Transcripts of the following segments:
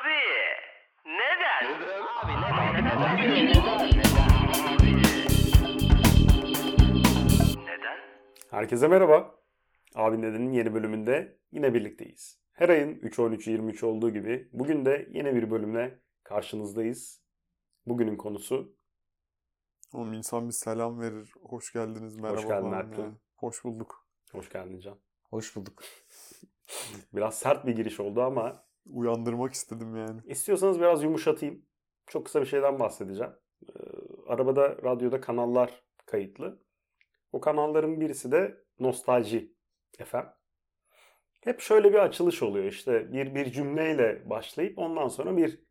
Abi neden? Abi neden? Herkese merhaba. Abi Neden'in yeni bölümünde yine birlikteyiz. Her ayın 3-13-23 olduğu gibi bugün de yine bir bölümle karşınızdayız. Bugünün konusu Oğlum insan bir selam verir. Hoş geldiniz, merhaba geldin falan Ertuğrul. yani. Hoş bulduk. hoş geldin Can. Hoş bulduk. Biraz sert bir giriş oldu ama Uyandırmak istedim yani. istiyorsanız biraz yumuşatayım. Çok kısa bir şeyden bahsedeceğim. Ee, arabada, radyoda kanallar kayıtlı. O kanalların birisi de Nostalji FM. Hep şöyle bir açılış oluyor işte bir bir cümleyle başlayıp ondan sonra bir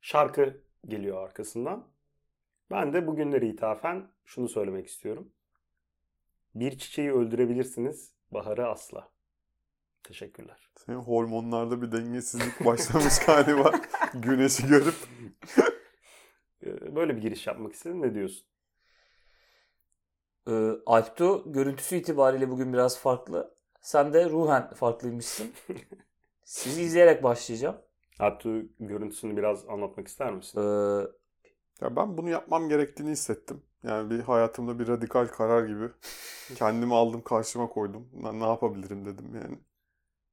şarkı geliyor arkasından. Ben de bugünlere ithafen şunu söylemek istiyorum. Bir çiçeği öldürebilirsiniz, baharı asla. Teşekkürler. Senin hormonlarda bir dengesizlik başlamış galiba. Güneşi görüp. Ee, Böyle bir giriş yapmak istedim. Ne diyorsun? Ee, Alptu görüntüsü itibariyle bugün biraz farklı. Sen de ruhen farklıymışsın. Sizi izleyerek başlayacağım. Hatta görüntüsünü biraz anlatmak ister misin? Ee, Ya ben bunu yapmam gerektiğini hissettim. Yani bir hayatımda bir radikal karar gibi. Kendimi aldım karşıma koydum. Ben ne yapabilirim dedim yani.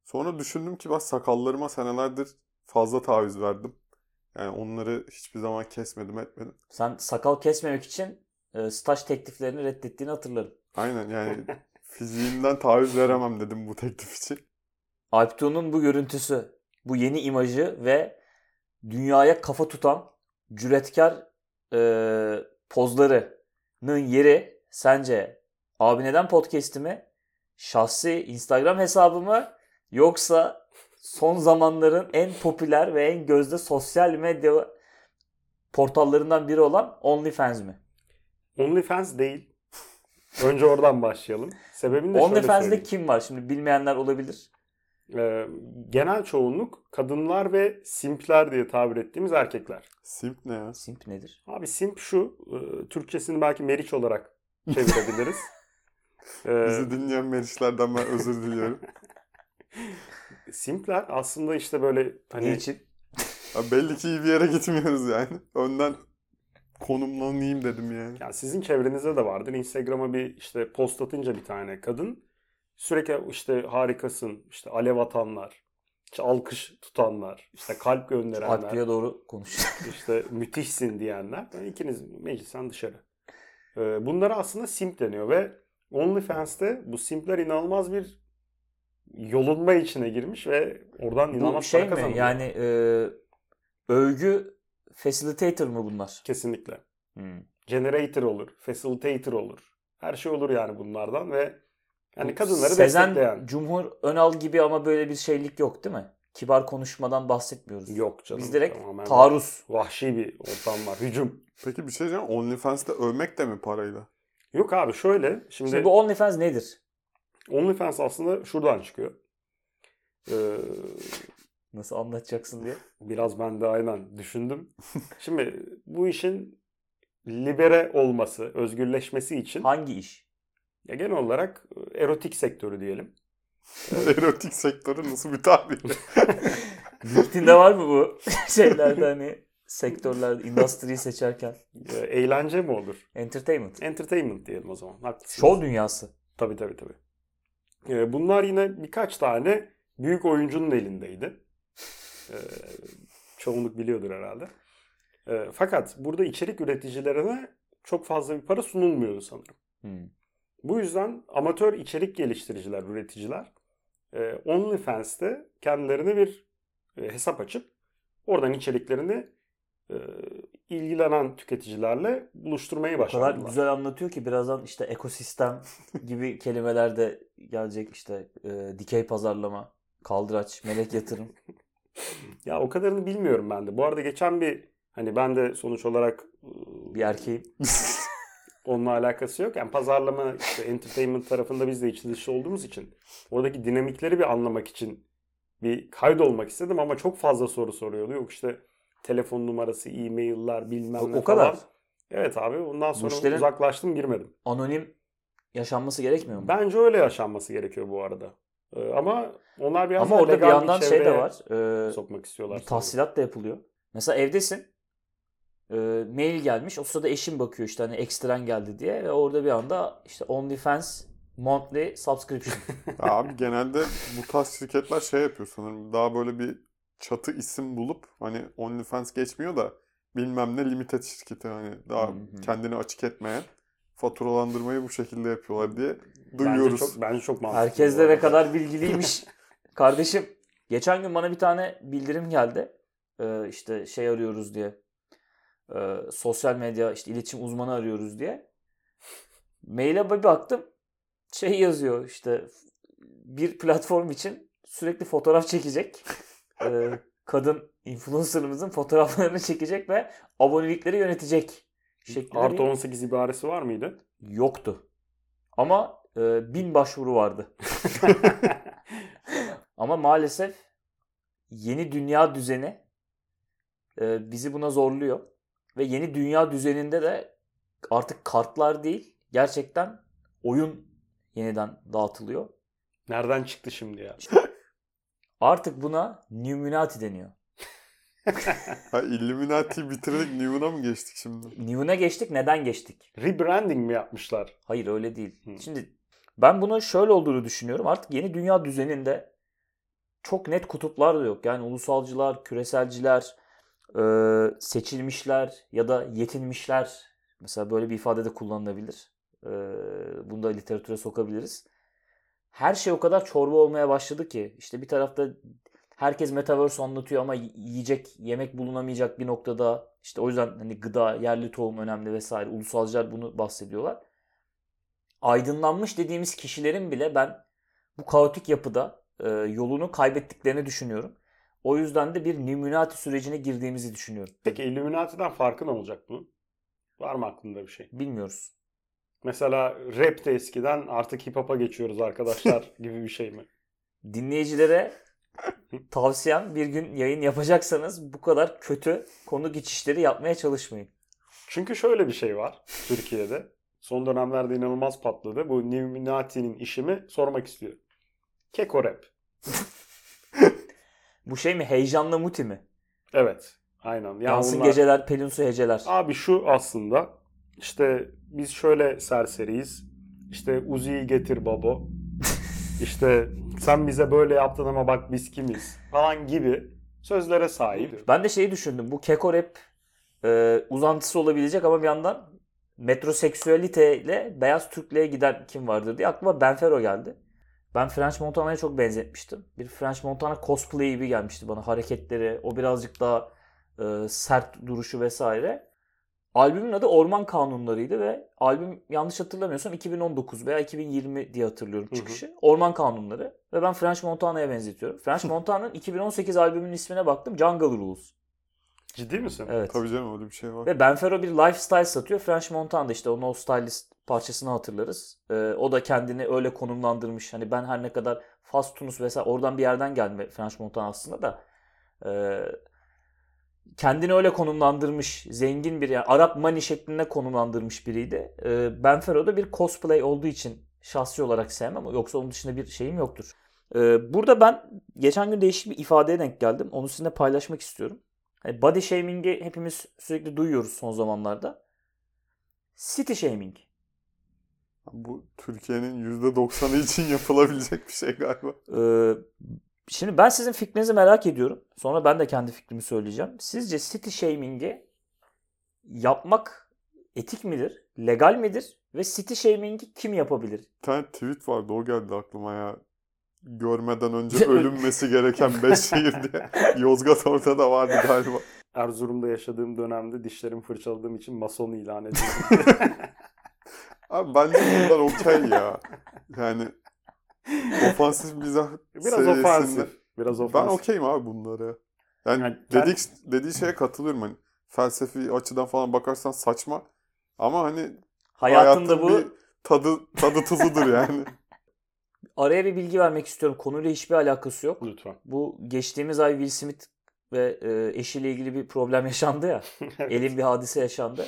Sonra düşündüm ki ben sakallarıma senelerdir fazla taviz verdim. Yani onları hiçbir zaman kesmedim etmedim. sen sakal kesmemek için e, staj tekliflerini reddettiğini hatırlarım. Aynen yani fiziğimden taviz veremem dedim bu teklif için. Alptu'nun bu görüntüsü, bu yeni imajı ve dünyaya kafa tutan cüretkar e, pozlarının yeri sence Abi Neden Podcast'i mi? Şahsi Instagram hesabı mı? Yoksa son zamanların en popüler ve en gözde sosyal medya portallarından biri olan OnlyFans mi? OnlyFans değil. Önce oradan başlayalım. Sebebini de şöyle OnlyFans'de kim var? Şimdi bilmeyenler olabilir. Ee, genel çoğunluk kadınlar ve simpler diye tabir ettiğimiz erkekler. Simp ne ya? Simp nedir? Abi simp şu, e, Türkçesini belki meriç olarak çevirebiliriz. Ee, Bizi dinleyen meriçlerden ben özür diliyorum. simpler aslında işte böyle hani Niçin? Ya belli ki iyi bir yere gitmiyoruz yani. Önden konumlanayım dedim yani. Yani sizin çevrenizde de vardır. Instagram'a bir işte post atınca bir tane kadın sürekli işte harikasın, işte alev atanlar, işte alkış tutanlar, işte kalp gönderenler, Alptu'ya doğru konuş. işte müthişsin diyenler. Yani ikiniz meclisten dışarı. Ee, bunlara aslında simp deniyor ve OnlyFans'te bu simpler inanılmaz bir yolunma içine girmiş ve oradan Bu inanılmaz şey para mi? kazanıyor. Yani e, övgü facilitator mı bunlar? Kesinlikle. Hmm. generator olur, facilitator olur. Her şey olur yani bunlardan ve yani Bu kadınları Sezen destekleyen. Cumhur Önal gibi ama böyle bir şeylik yok değil mi? Kibar konuşmadan bahsetmiyoruz. Yok canım. Biz direkt tamamen taarruz. Vahşi bir ortam var. Hücum. Peki bir şey diyeceğim. OnlyFans'te övmek de mi parayla? Yok abi şöyle. Şimdi, Şimdi bu OnlyFans nedir? OnlyFans aslında şuradan çıkıyor. Ee, Nasıl anlatacaksın diye. biraz ben de aynen düşündüm. Şimdi bu işin libere olması, özgürleşmesi için Hangi iş? ya genel olarak e, erotik sektörü diyelim. Erotik sektörü nasıl bir tabir? LinkedIn'de var mı bu şeylerde hani sektörler, industry'yi seçerken? E, eğlence mi olur? Entertainment. Entertainment diyelim o zaman. Haklısınız. Show dünyası. Tabii tabii tabii. Ee, bunlar yine birkaç tane büyük oyuncunun elindeydi. Ee, çoğunluk biliyordur herhalde. Ee, fakat burada içerik üreticilerine çok fazla bir para sunulmuyordu sanırım. Hmm. Bu yüzden amatör içerik geliştiriciler, üreticiler e, OnlyFans'te kendilerine bir e, hesap açıp oradan içeriklerini e, ilgilenen tüketicilerle buluşturmayı O kadar başardılar. güzel anlatıyor ki birazdan işte ekosistem gibi kelimeler de gelecek işte e, dikey pazarlama, kaldıraç, melek yatırım. Ya o kadarını bilmiyorum ben de. Bu arada geçen bir hani ben de sonuç olarak e, Bir erkeğim. onunla alakası yok. Yani pazarlama, işte entertainment tarafında biz de içli dışlı olduğumuz için oradaki dinamikleri bir anlamak için bir kaydolmak istedim ama çok fazla soru soruyordu. Yok işte telefon numarası, e-mailler bilmem O- ne o kadar. falan. Evet abi bundan sonra uzaklaştım girmedim. Anonim yaşanması gerekmiyor mu? Bence öyle yaşanması gerekiyor bu arada. Ee, ama onlar biraz Ama da orada bir yandan şey de var. Ee, Sokmak istiyorlar. bir tahsilat da yapılıyor. Mesela evdesin. Ee, mail gelmiş. O sırada eşim bakıyor işte hani ekstren geldi diye ve orada bir anda işte OnlyFans monthly subscription. Abi genelde bu tarz şirketler şey yapıyor sanırım. Daha böyle bir çatı isim bulup hani OnlyFans geçmiyor da bilmem ne limited şirketi hani daha Hı hı. kendini açık etmeyen faturalandırmayı bu şekilde yapıyorlar diye Bence duyuyoruz. çok, bence çok mantıklı. Herkes de ne kadar bilgiliymiş. Kardeşim geçen gün bana bir tane bildirim geldi. Ee, işte şey arıyoruz diye. Ee, sosyal medya işte iletişim uzmanı arıyoruz diye. Maile bir baktım. Şey yazıyor işte bir platform için sürekli fotoğraf çekecek. Kadın influencer'ımızın fotoğraflarını çekecek ve abonelikleri yönetecek şeklinde Artı bir 18 ibaresi var mıydı? yoktu. Ama e, bin başvuru vardı. Ama maalesef yeni dünya düzeni e, bizi buna zorluyor. Ve yeni dünya düzeninde de artık kartlar değil gerçekten oyun yeniden dağıtılıyor. Nereden çıktı şimdi ya? Artık buna Numinati deniyor. Ha Illuminati'yi bitirdik Newman'a mı geçtik şimdi? Numen'e geçtik neden geçtik? Rebranding mi yapmışlar? Hayır öyle değil. Hı. Şimdi ben bunun şöyle olduğunu düşünüyorum. Artık yeni dünya düzeninde çok net kutuplar da yok. Yani ulusalcılar, küreselciler, e, seçilmişler ya da yetinmişler. Mesela böyle bir ifade de kullanılabilir. E, bunu da literatüre sokabiliriz. Her şey o kadar çorba olmaya başladı ki işte bir tarafta herkes metaverse anlatıyor ama yiyecek yemek bulunamayacak bir noktada işte o yüzden hani gıda, yerli tohum önemli vesaire. Ulusalcılar bunu bahsediyorlar. Aydınlanmış dediğimiz kişilerin bile ben bu kaotik yapıda e, yolunu kaybettiklerini düşünüyorum. O yüzden de bir Illuminati sürecine girdiğimizi düşünüyorum. Peki Illuminati'den farkı ne olacak bunun? Var mı aklında bir şey? Bilmiyoruz. Mesela rap de eskiden artık hip hop'a geçiyoruz arkadaşlar gibi bir şey mi? Dinleyicilere tavsiyem bir gün yayın yapacaksanız bu kadar kötü konu geçişleri yapmaya çalışmayın. Çünkü şöyle bir şey var Türkiye'de. Son dönemlerde inanılmaz patladı. Bu Illuminati'nin işimi sormak istiyor. Keko rap. Bu şey mi? Heyecanla muti mi? Evet. Aynen. Yani Yansın geceler, pelunsu heceler. Abi şu aslında işte biz şöyle serseriyiz. İşte Uzi'yi getir babo. İşte sen bize böyle yaptın ama bak biz kimiz falan gibi sözlere sahip. Ben de şeyi düşündüm. Bu keko rap e, uzantısı olabilecek ama bir yandan metroseksüelite ile beyaz Türklüğe giden kim vardır diye aklıma Benfero geldi. Ben French Montana'ya çok benzetmiştim. Bir French Montana cosplay gibi gelmişti bana. Hareketleri, o birazcık daha e, sert duruşu vesaire. Albümün adı Orman Kanunları'ydı ve albüm yanlış hatırlamıyorsam 2019 veya 2020 diye hatırlıyorum Hı hı. çıkışı. Orman Kanunları ve ben French Montana'ya benzetiyorum. French Montana'nın 2018 albümünün ismine baktım. Jungle Rules. Ciddi misin? Evet. Tabii canım öyle bir şey var. Ve Benfero bir lifestyle satıyor. French Montana işte o No Stylist parçasını hatırlarız. Ee, o da kendini öyle konumlandırmış. Hani ben her ne kadar Fas Tunus vesaire oradan bir yerden gelme French Montana aslında da e, kendini öyle konumlandırmış. Zengin bir yani Arap money şeklinde konumlandırmış biriydi. E, Benfero da bir cosplay olduğu için şahsi olarak sevmem. Yoksa onun dışında bir şeyim yoktur. E, burada ben geçen gün değişik bir ifadeye denk geldim. Onu sizinle paylaşmak istiyorum. Hani body shaming'i hepimiz sürekli duyuyoruz son zamanlarda. City shaming. Bu Türkiye'nin %90'ı için yapılabilecek bir şey galiba. Ee, şimdi ben sizin fikrinizi merak ediyorum. Sonra ben de kendi fikrimi söyleyeceğim. Sizce city shaming'i yapmak etik midir? Legal midir? Ve city shaming'i kim yapabilir? Bir tane tweet vardı o geldi aklıma ya. Görmeden önce ölünmesi gereken 5 şehir diye. Yozgat ortada vardı galiba. Erzurum'da yaşadığım dönemde dişlerimi fırçaladığım için mason ilan edildi. Abi bence bunlar okey ya. Yani ofansif mizah Biraz seviyesinde. ofansif. Biraz Ben ofansif. okeyim abi bunlara. Yani, Yani dedik, dediği şeye katılıyorum hani. Felsefi açıdan falan bakarsan saçma. Ama hani Hayatında hayatın bu bir tadı tadı tuzudur yani. araya bir bilgi vermek istiyorum. Konuyla hiçbir alakası yok. Lütfen. Bu geçtiğimiz ay Will Smith ve e, eşiyle ilgili bir problem yaşandı ya. Evet. Elin bir hadise yaşandı.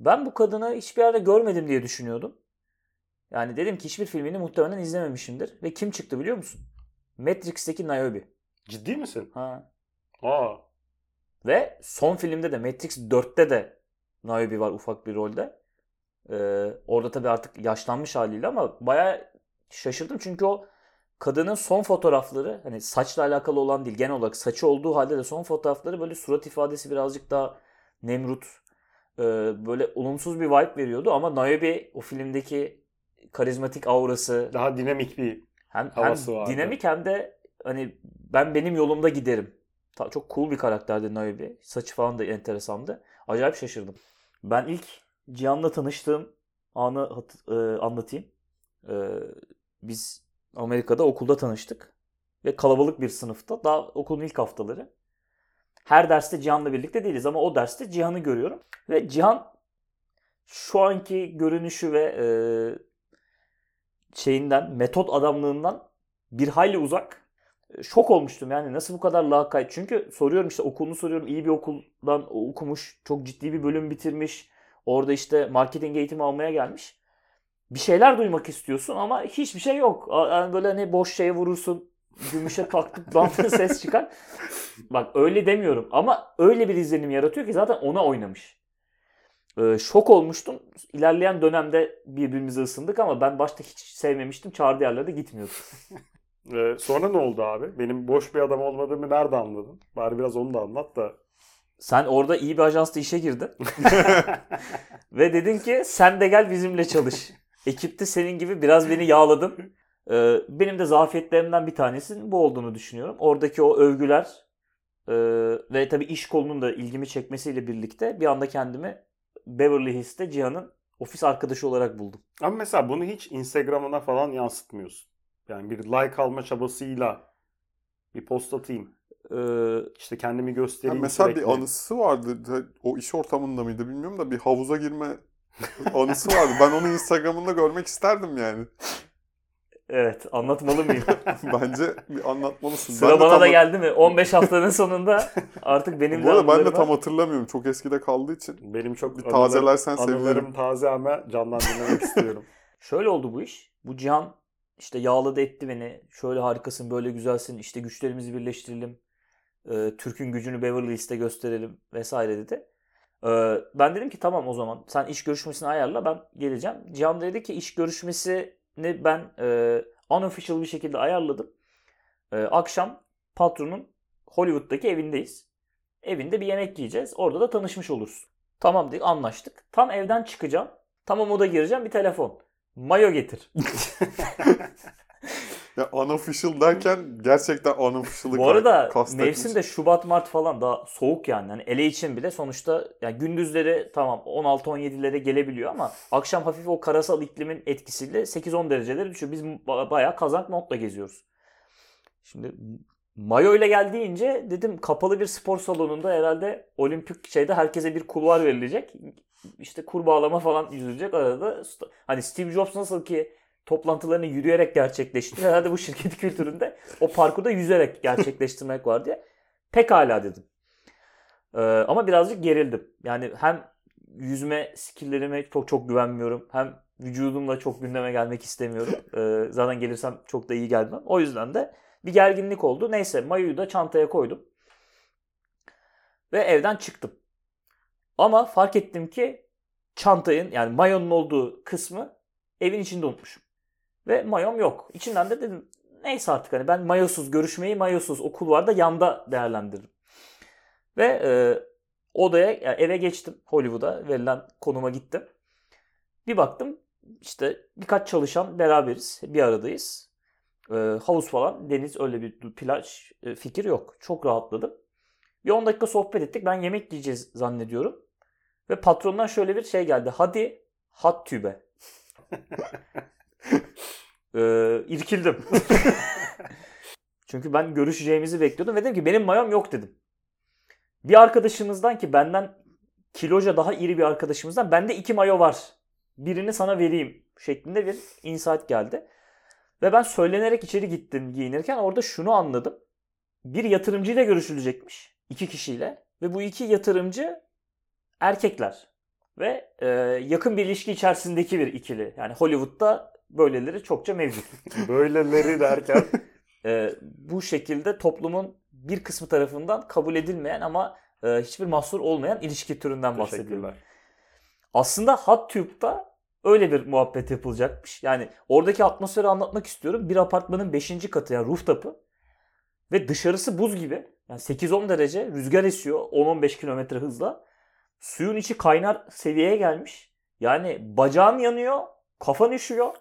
Ben bu kadını hiçbir yerde görmedim diye düşünüyordum. Yani dedim ki hiçbir filmini muhtemelen izlememişimdir. Ve kim çıktı biliyor musun? Matrix'teki Niobe. Ciddi misin? Ha. Aa. Ve son filmde de Matrix 4'te de Niobe var ufak bir rolde. Ee, orada tabii artık yaşlanmış haliyle ama bayağı şaşırdım çünkü o kadının son fotoğrafları hani saçla alakalı olan değil genel olarak saçı olduğu halde de son fotoğrafları böyle surat ifadesi birazcık daha Nemrut e, böyle olumsuz bir vibe veriyordu ama Niobe o filmdeki karizmatik aurası Daha dinamik bir hem, hem havası vardı. dinamik hem de hani ben benim yolumda giderim. Ta- Çok cool bir karakterdi Niobe. Saçı falan da enteresandı. Acayip şaşırdım. Ben ilk Cihan'la tanıştığım anı e, anlatayım. E, biz Amerika'da okulda tanıştık. Ve kalabalık bir sınıfta. Daha okulun ilk haftaları. Her derste Cihan'la birlikte değiliz ama o derste Cihan'ı görüyorum. Ve Cihan şu anki görünüşü ve e, şeyinden, metot adamlığından bir hayli uzak. E, Şok olmuştum yani nasıl bu kadar lakayt. Çünkü soruyorum işte okulunu soruyorum. iyi bir okuldan okumuş. Çok ciddi bir bölüm bitirmiş. Orada işte marketing eğitimi almaya gelmiş. Bir şeyler duymak istiyorsun ama hiçbir şey yok. Yani böyle hani boş şeye vurursun. Gümüşe taktık bantı ses çıkar. Bak öyle demiyorum ama öyle bir izlenim yaratıyor ki zaten ona oynamış. Ee, şok olmuştum. İlerleyen dönemde birbirimize ısındık ama ben başta hiç sevmemiştim. Çağırdığı yerlere de gitmiyordum. Ee, sonra ne oldu abi? Benim boş bir adam olmadığımı nerede anladın? Bari biraz onu da anlat da. Sen orada iyi bir ajansta işe girdin. Ve dedin ki sen de gel bizimle çalış. Ekipte senin gibi biraz beni yağladın. Ee, benim de zafiyetlerimden bir tanesinin bu olduğunu düşünüyorum. Oradaki o övgüler e, ve tabii iş kolunun da ilgimi çekmesiyle birlikte bir anda kendimi Beverly Hills'te Cihan'ın ofis arkadaşı olarak buldum. Ama mesela bunu hiç Instagram'ına falan yansıtmıyorsun. Yani bir like alma çabasıyla bir post atayım. Ee, İşte kendimi göstereyim mesela sürekli. bir anısı vardı. O iş ortamında mıydı bilmiyorum da bir havuza girme anısı vardı. Ben onu Instagram'ında görmek isterdim yani. Evet anlatmalı mıyım? Bence bir anlatmalısın. Sıra Ben de bana tam- da geldi mi? 15 haftanın sonunda artık benim Bu arada ben de tam hatırlamıyorum. Çok eskide kaldığı için. Benim çok Bir anılarım- tazelersen anılarım sevinirim. taze ama canlandırmak istiyorum. Şöyle oldu bu iş. Bu Cihan işte yağladı etti beni. Şöyle harikasın, böyle güzelsin. İşte güçlerimizi birleştirelim. Ee, Türk'ün gücünü Beverly Hills'te gösterelim vesaire dedi. Ee, ben dedim ki tamam o zaman sen iş görüşmesini ayarla ben geleceğim. Cihan dedi ki iş görüşmesini ben e, unofficial bir şekilde ayarladım. Ee, akşam patronun Hollywood'daki evindeyiz. Evinde bir yemek yiyeceğiz. Orada da tanışmış oluruz. Tamam dedik anlaştık. Tam evden çıkacağım. Tam o moda gireceğim bir telefon. Mayo getir. Ya unofficial derken gerçekten unofficial'ı Bu arada mevsim de Şubat Mart falan daha soğuk yani. yani ele için bile sonuçta yani gündüzleri tamam 16-17'lere gelebiliyor ama akşam hafif o karasal iklimin etkisiyle 8-10 derecelere düşüyor. Biz ba- bayağı kazak montla geziyoruz. Şimdi mayo ile gel deyince dedim kapalı bir spor salonunda herhalde olimpik şeyde herkese bir kulvar verilecek. İşte kurbağalama falan yüzülecek arada. Hani Steve Jobs nasıl ki toplantılarını yürüyerek gerçekleştiriyor. Herhalde bu şirket kültüründe o parkurda yüzerek gerçekleştirmek var diye. Pekala dedim. Ee, ama birazcık gerildim. Yani hem yüzme skilllerime çok çok güvenmiyorum. Hem vücudumla çok gündeme gelmek istemiyorum. Ee, zaten gelirsem çok da iyi gelmem. O yüzden de bir gerginlik oldu. Neyse mayoyu da çantaya koydum. Ve evden çıktım. Ama fark ettim ki çantayın yani mayonun olduğu kısmı evin içinde unutmuşum. Ve mayom yok. İçinden de dedim neyse artık hani ben mayosuz görüşmeyi mayosuz okul var da yanda değerlendiririm. Ve e, odaya yani eve geçtim Hollywood'a verilen konuma gittim. Bir baktım işte birkaç çalışan beraberiz bir aradayız. E, havuz falan deniz öyle bir plaj e, fikir yok. Çok rahatladım. Bir 10 dakika sohbet ettik. Ben yemek yiyeceğiz zannediyorum. Ve patrondan şöyle bir şey geldi. Hadi hat tübe. ee, irkildim. Çünkü ben görüşeceğimizi bekliyordum ve dedim ki benim mayom yok dedim. Bir arkadaşımızdan ki benden kiloca daha iri bir arkadaşımızdan bende iki mayo var. Birini sana vereyim şeklinde bir insight geldi. Ve ben söylenerek içeri gittim giyinirken orada şunu anladım. Bir yatırımcıyla görüşülecekmiş. iki kişiyle. Ve bu iki yatırımcı erkekler. Ve e, yakın bir ilişki içerisindeki bir ikili. Yani Hollywood'da böyleleri çokça mevcut. Böyleleri derken Ee, bu şekilde toplumun bir kısmı tarafından kabul edilmeyen ama e, hiçbir mahsur olmayan ilişki türünden bahsediyorum. teşekkürler. Aslında Hot Tube'da öyle bir muhabbet yapılacakmış. Yani oradaki atmosferi anlatmak istiyorum. Bir apartmanın 5. katı yani rooftop'ı ve dışarısı buz gibi. Yani 8-10 derece rüzgar esiyor 10-15 kilometre hızla. Suyun içi kaynar seviyeye gelmiş. Yani bacağın yanıyor, kafan üşüyor.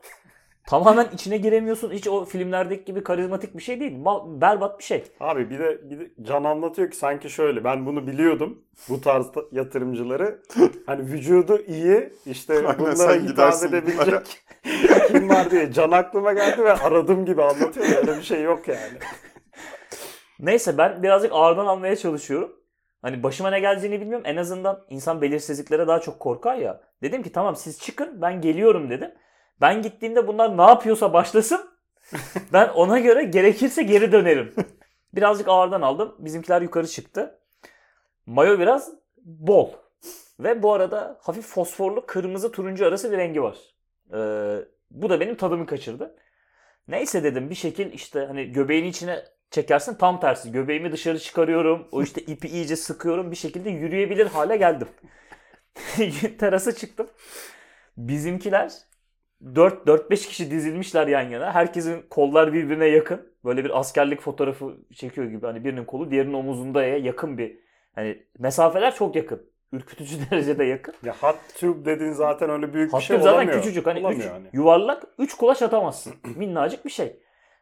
Tamamen içine giremiyorsun. Hiç o filmlerdeki gibi karizmatik bir şey değil. Mal- berbat bir şey. Abi bir de, bir de Can anlatıyor ki sanki şöyle ben bunu biliyordum bu tarz yatırımcıları hani vücudu iyi işte Aynen, bunlara hitap edebilecek kim var diye Can aklıma geldi ve aradım gibi anlatıyor öyle bir şey yok yani. Neyse ben birazcık ağırdan almaya çalışıyorum. Hani başıma ne geleceğini bilmiyorum. En azından insan belirsizliklere daha çok korkar ya. Dedim ki tamam siz çıkın ben geliyorum dedim. Ben gittiğimde bunlar ne yapıyorsa başlasın. ben ona göre gerekirse geri dönerim. Birazcık ağırdan aldım. Bizimkiler yukarı çıktı. Mayo biraz bol. Ve bu arada hafif fosforlu kırmızı turuncu arası bir rengi var. Ee, bu da benim tadımı kaçırdı. Neyse dedim bir şekil işte hani göbeğin içine çekersin tam tersi. Göbeğimi dışarı çıkarıyorum. O işte ipi iyice sıkıyorum. Bir şekilde yürüyebilir hale geldim. Terasa çıktım. Bizimkiler 4-5 kişi dizilmişler yan yana. Herkesin kollar birbirine yakın. Böyle bir askerlik fotoğrafı çekiyor gibi. Hani birinin kolu diğerinin omuzunda yakın bir. Hani mesafeler çok yakın. Ürkütücü derecede yakın. Ya hot tube dediğin zaten öyle büyük bir Hatta şey zaten olamıyor. küçücük hani üç, yani. yuvarlak 3 kulaç atamazsın. Minnacık bir şey.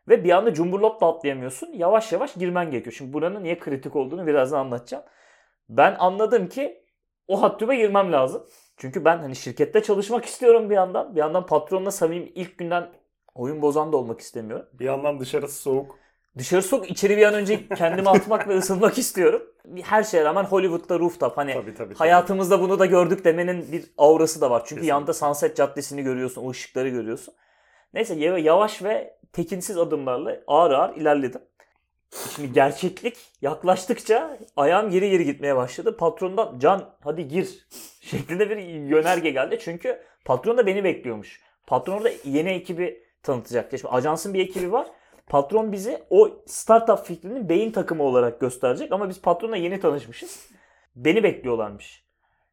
Ve bir anda cumburlop da atlayamıyorsun. Yavaş yavaş girmen gerekiyor. Şimdi buranın niye kritik olduğunu birazdan anlatacağım. Ben anladım ki o hattübe girmem lazım. Çünkü ben hani şirkette çalışmak istiyorum bir yandan. Bir yandan patronla samimi ilk günden oyun bozan da olmak istemiyorum. Bir yandan dışarısı soğuk. Dışarı sok içeri bir an önce kendimi atmak ve ısınmak istiyorum. Her şeye rağmen Hollywood'da rooftop hani Tabii tabii. tabii. Hayatımızda bunu da gördük demenin bir aurası da var. Çünkü Kesinlikle. yanda Sunset Caddesi'ni görüyorsun, o ışıkları görüyorsun. Neyse ya- yavaş ve tekinsiz adımlarla ağır ağır ilerledim. Şimdi gerçeklik yaklaştıkça ayağım geri geri gitmeye başladı. Patrondan can hadi gir şeklinde bir yönerge geldi. Çünkü patron da beni bekliyormuş. Patron orada yeni ekibi tanıtacak. Şimdi ajansın bir ekibi var. Patron bizi o startup fikrinin beyin takımı olarak gösterecek ama biz patronla yeni tanışmışız. Beni bekliyorlarmış.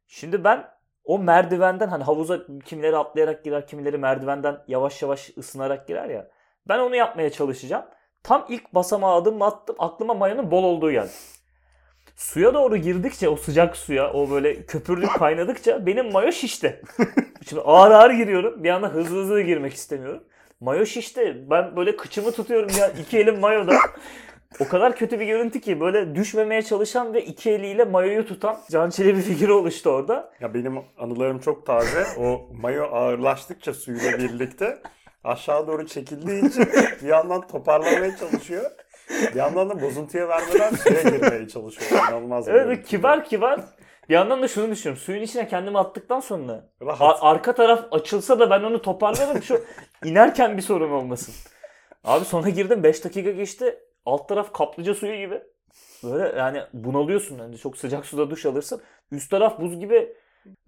Şimdi ben o merdivenden hani havuza kimileri atlayarak girer, kimileri merdivenden yavaş yavaş ısınarak girer ya. Ben onu yapmaya çalışacağım. Tam ilk basamağa adım attım. Aklıma mayonun bol olduğu geldi. Suya doğru girdikçe o sıcak suya o böyle köpürlük kaynadıkça benim mayo şişti. Şimdi ağır ağır giriyorum. Bir anda hızlı hızlı girmek istemiyorum. Mayo şişti. Ben böyle kıçımı tutuyorum ya iki elim mayoda. O kadar kötü bir görüntü ki böyle düşmemeye çalışan ve iki eliyle mayoyu tutan Can Çelebi figürü oluştu orada. Ya benim anılarım çok taze. O mayo ağırlaştıkça suyla birlikte aşağı doğru çekildiği için bir yandan toparlamaya çalışıyor. Bir yandan da bozuntuya vermeden suya girmeye çalışıyor. İnanılmaz bir Evet kibar kibar. Bir yandan da şunu düşünüyorum. Suyun içine kendimi attıktan sonra Rahat. ar- arka taraf açılsa da ben onu toparlarım. Şu inerken bir sorun olmasın. Abi sonra girdim 5 dakika geçti. Alt taraf kaplıca suyu gibi. Böyle yani bunalıyorsun. Yani çok sıcak suda duş alırsın. Üst taraf buz gibi.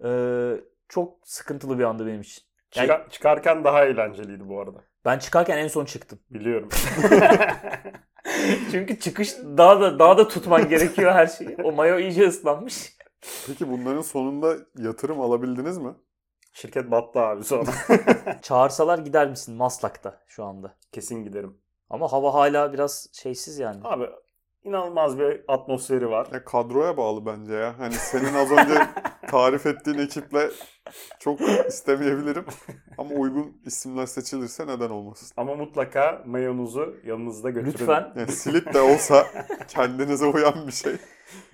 Ee, çok sıkıntılı bir andı benim için. Yani Çıkar- çıkarken daha eğlenceliydi bu arada. ben çıkarken en son çıktım. Biliyorum. Çünkü çıkış daha da daha da tutman gerekiyor her şeyi. O mayo iyice ıslanmış. Peki bunların sonunda yatırım alabildiniz mi? Şirket battı abi sonra. Çağırsalar gider misin Maslak'ta şu anda? Kesin giderim. Ama hava hala biraz şeysiz yani. Abi inanılmaz bir atmosferi var. Ya kadroya bağlı bence ya. Hani senin az önce tarif ettiğin ekiple çok istemeyebilirim. Ama uygun isimler seçilirse neden olmasın? Ama mutlaka mayonuzu yanınızda götürün. Lütfen. Yani silip de olsa kendinize uyan bir şey.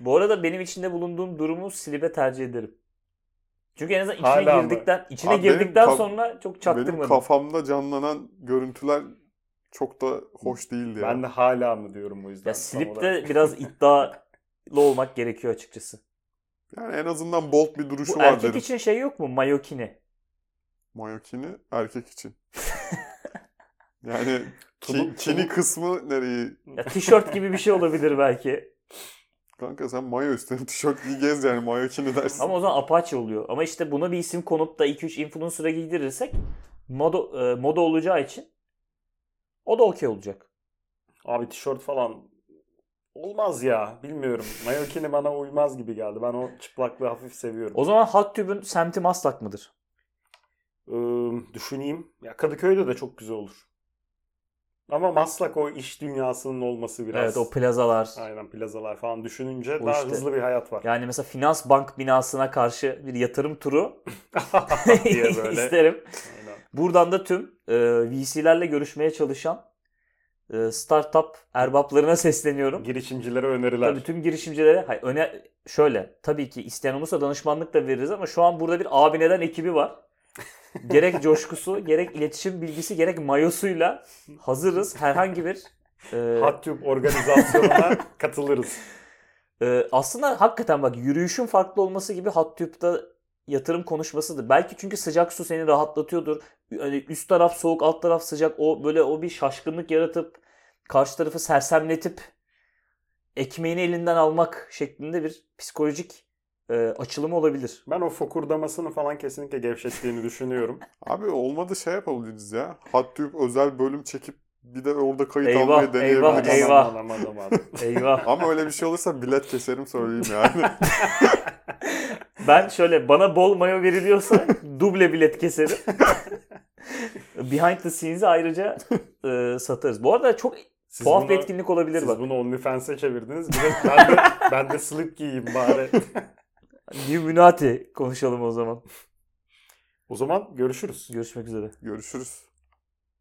Bu arada benim içinde bulunduğum durumu silibe tercih ederim. Çünkü en azından içine Hala mı? girdikten içine Abi benim girdikten kaf- sonra çok Benim çaktırmadım. kafamda canlanan görüntüler çok da hoş değildi ya. Ben de hala mı diyorum o yüzden. ya silip de biraz iddialı olmak gerekiyor açıkçası. Yani en azından bold bir duruşu Bu var erkek için şey yok mu? Mayokini. Mayokini erkek için. yani ki, kini kısmı nereyi? Ya tişört gibi bir şey olabilir belki. Kanka sen mayo üstüne tişört giy gez yani mayokini dersin. Ama o zaman Apache oluyor. Ama işte buna bir isim konup da 2-3 influencer'a giydirirsek moda, e, moda olacağı için o da okey olacak. Abi tişört falan olmaz ya. Bilmiyorum. Mayokini bana uymaz gibi geldi. Ben o çıplaklığı hafif seviyorum. O zaman Hattüb'ün semti Maslak mıdır? Ee, düşüneyim. Ya Kadıköy'de de çok güzel olur. Ama Maslak o iş dünyasının olması biraz. Evet o plazalar. Aynen plazalar falan düşününce O daha işte. hızlı bir hayat var. Yani mesela finans bank binasına karşı bir yatırım turu diye böyle. isterim. Aynen. Buradan da tüm e, VC'lerle görüşmeye çalışan startup erbaplarına sesleniyorum. Girişimcilere öneriler. Tabii tüm girişimcilere hayır, öne şöyle tabii ki isteyen olursa danışmanlık da veririz ama şu an burada bir abi neden ekibi var. gerek coşkusu, gerek iletişim bilgisi, gerek mayosuyla hazırız. Herhangi bir e, Hattüp organizasyonuna katılırız. e, aslında hakikaten bak yürüyüşün farklı olması gibi Hattüp'te yatırım konuşmasıdır. Belki çünkü sıcak su seni rahatlatıyordur. Hani üst taraf soğuk, alt taraf sıcak. O böyle o bir şaşkınlık yaratıp karşı tarafı sersemletip ekmeğini elinden almak şeklinde bir psikolojik e, açılımı olabilir. Ben o fokurdamasını falan kesinlikle gevşettiğini düşünüyorum. Abi olmadı şey yapabiliriz ya. Hattüp özel bölüm çekip bir de orada kayıt Eyvah, almayı deneyebiliriz. eyvah, eyvah. Eyvah. Ama öyle bir şey olursa bilet keserim söyleyeyim yani. Ben şöyle bana bol mayo veriliyorsa duble bilet keserim. Behind the scenes'i ayrıca e, satarız. Bu arada çok Siz tuhaf bunu- bir etkinlik olabilir Siz bak. bunu OnlyFans'e çevirdiniz. Bir de ben de, ben de slip giyeyim bari. Illuminati konuşalım o zaman. O zaman görüşürüz. Görüşmek üzere. Görüşürüz.